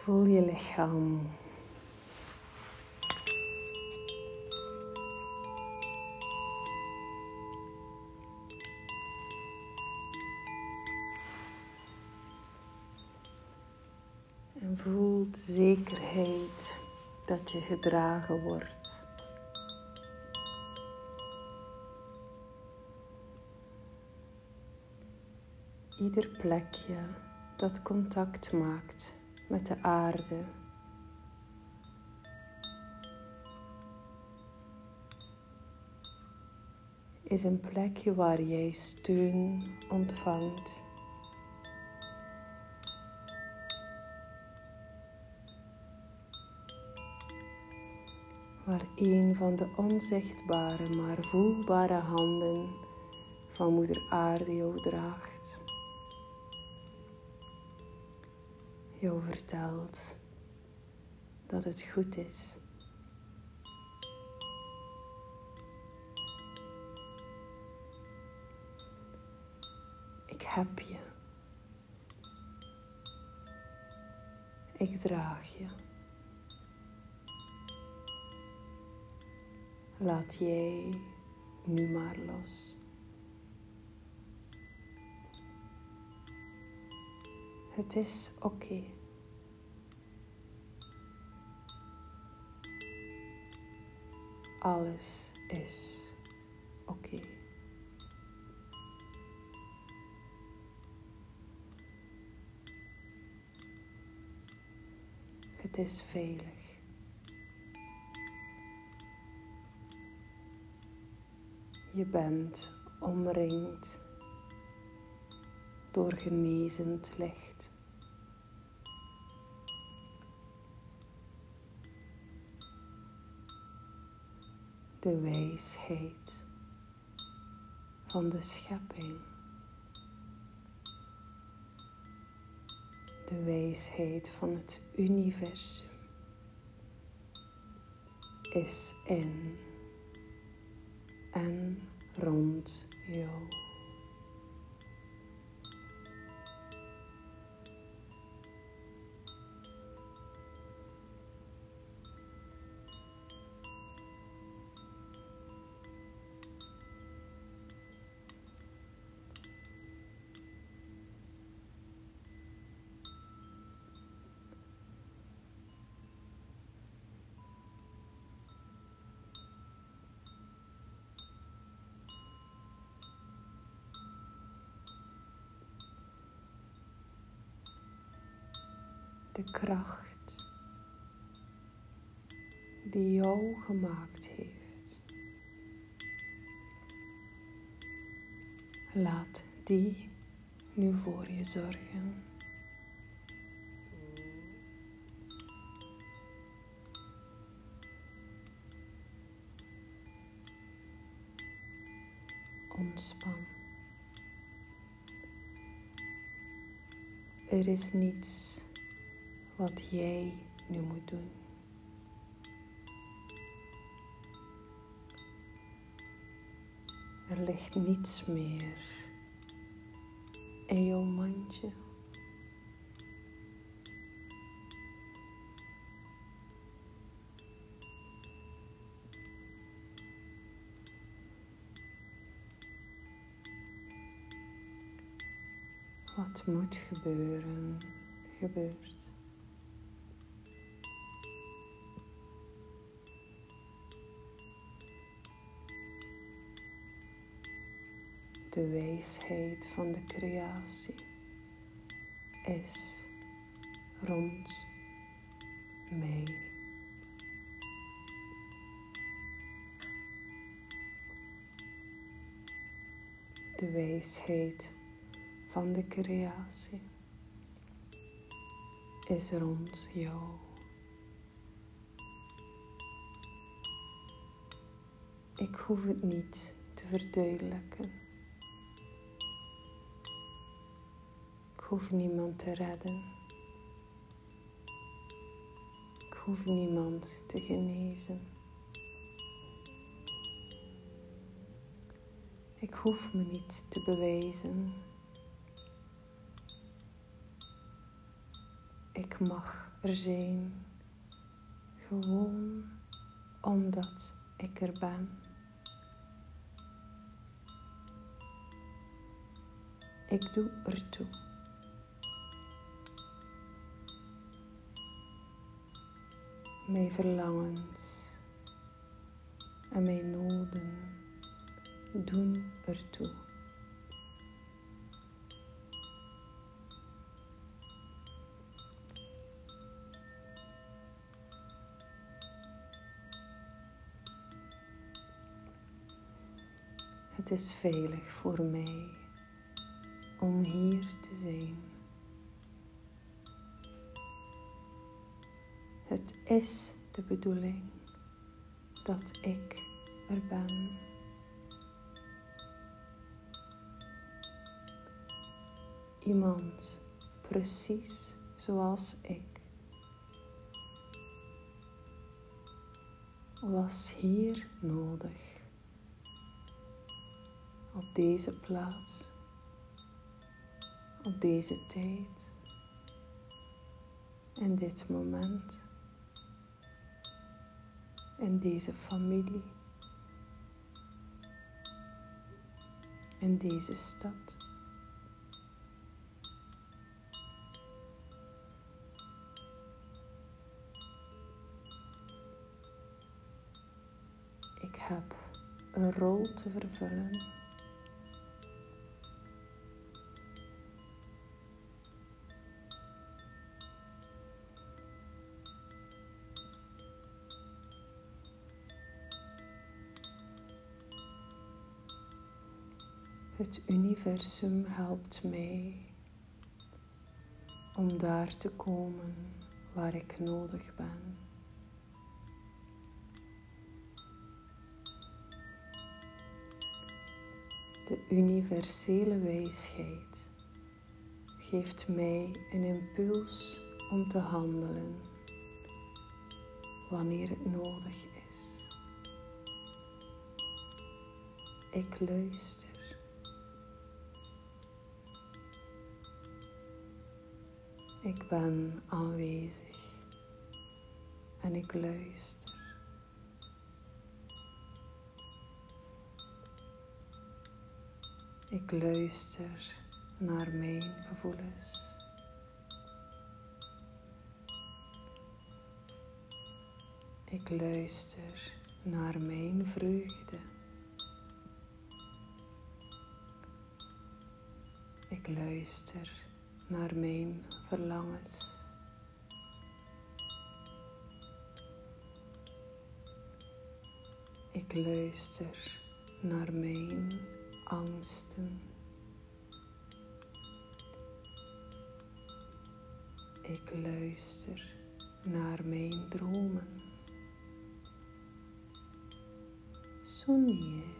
Voel je lichaam. En voel de zekerheid dat je gedragen wordt. Ieder plekje dat contact maakt met de aarde. Is een plekje waar jij steun ontvangt. Waar een van de onzichtbare maar voelbare handen van Moeder Aarde jou draagt. Jou vertelt dat het goed is. Ik heb je. Ik draag je. Laat jij nu maar los. Het is oké. Alles is oké. Het is veilig. Je bent omringd door genezend licht. De wijsheid van de schepping. De wijsheid van het universum is in en rond jou. De kracht die jou gemaakt heeft. Laat die nu voor je zorgen. Ontspan. Er is niets wat jij nu moet doen. Er ligt niets meer in jouw mandje. Wat moet gebeuren, gebeurt. De wijsheid van de creatie is rond mij. De wijsheid van de creatie is rond jou. Ik hoef het niet te verduidelijken. Hoef niemand te redden. Ik hoef niemand te genezen. Ik hoef me niet te bewijzen. ik mag er zijn. Gewoon omdat ik er ben. Ik doe ertoe. Mijn verlangens en mijn noden doen ertoe. Het is veilig voor mij om hier te zijn. Het is de bedoeling dat ik er ben. Iemand precies zoals ik was hier nodig. Op deze plaats, op deze tijd, in dit moment, in deze familie, in deze stad. Ik heb een rol te vervullen. Het universum helpt mij om daar te komen waar ik nodig ben. De universele wijsheid geeft mij een impuls om te handelen wanneer het nodig is. Ik luister. Ik ben aanwezig en ik luister. Ik luister naar mijn gevoelens. Ik luister naar mijn vreugde. Ik luister naar mijn verlangens. Ik luister naar mijn angsten. Ik luister naar mijn dromen. Sonie.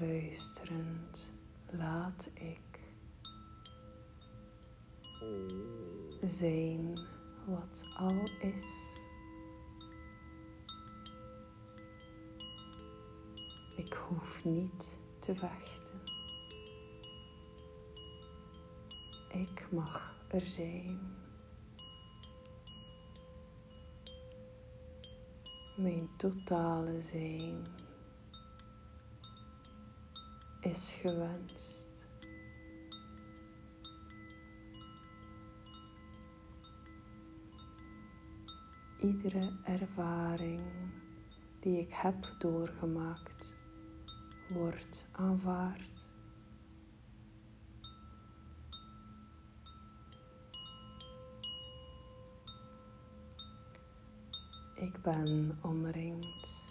Luisterend laat ik zijn wat al is. Ik hoef niet te wachten. Ik mag er zijn. Mijn totale zijn is gewenst. Iedere ervaring die ik heb doorgemaakt wordt aanvaard. Ik ben omringd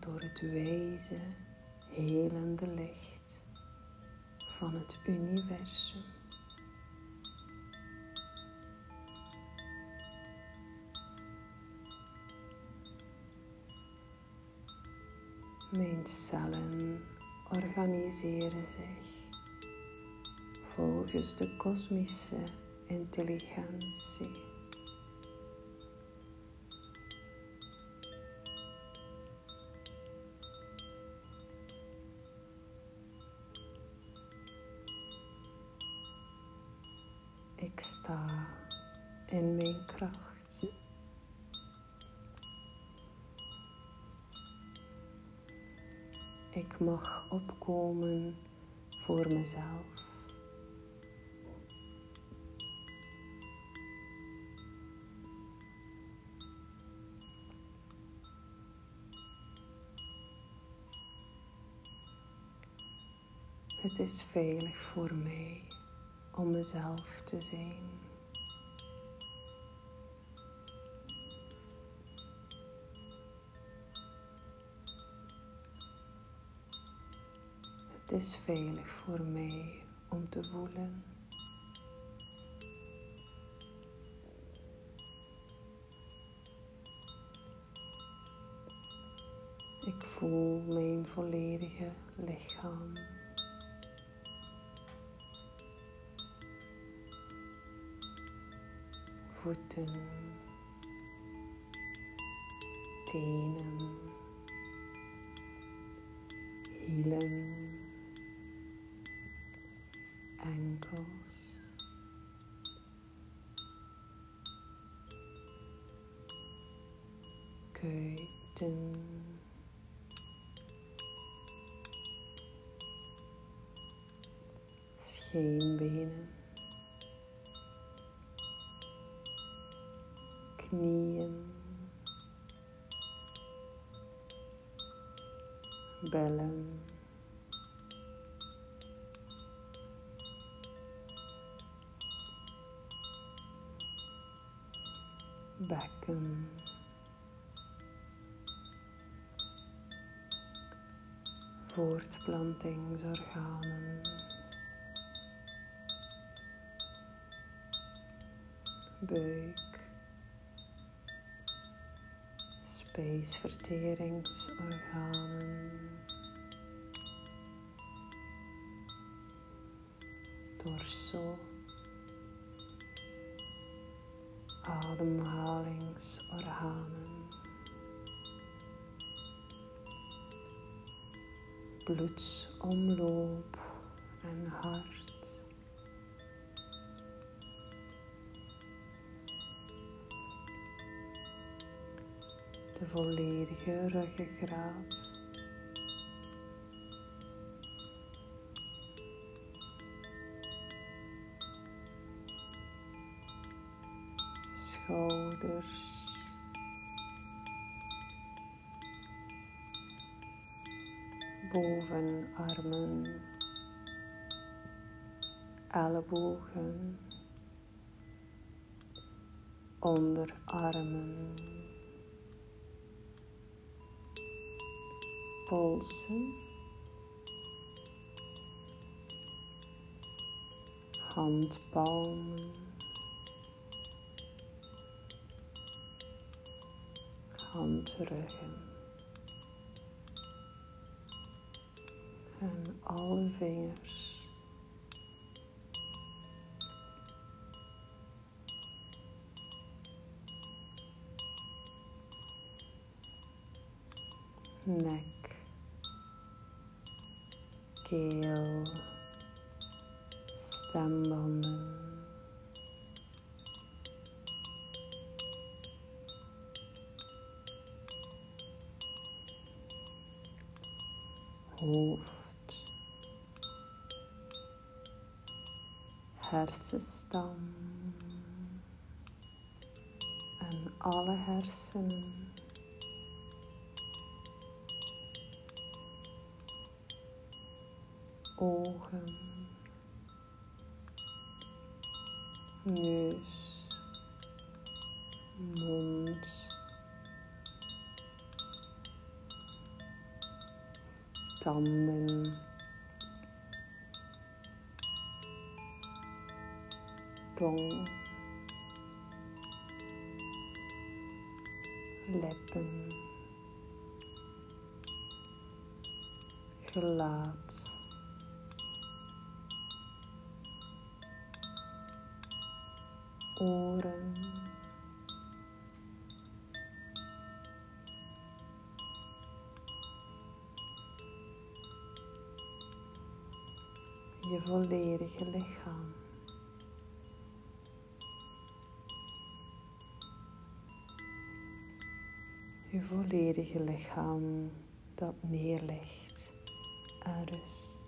door het wezen helende licht van het universum. Mijn cellen organiseren zich volgens de kosmische intelligentie. Ik sta in mijn kracht. Ik mag opkomen voor mezelf. Het is veilig voor mij om mezelf te zijn. Het is veilig voor mij om te voelen. Ik voel mijn volledige lichaam. Voeten, tenen, hielen, enkels. Kuiten, scheenbenen. Bellen. Bekken. Voortplantingsorganen. Buik. spijsverteringsorganen, torso, ademhalingsorganen, bloedsomloop en hart. de volledige ruggengraat. Schouders. Bovenarmen. Ellebogen. Onderarmen. polsen, handpalmen, handruggen en alle vingers. nek. Keel, Hoofd, hersenstam. En alle hersenen. ogen, neus, mond, tanden, tong, lippen, gelaat. je volledige lichaam. Je volledige lichaam dat neerlegt aan rust.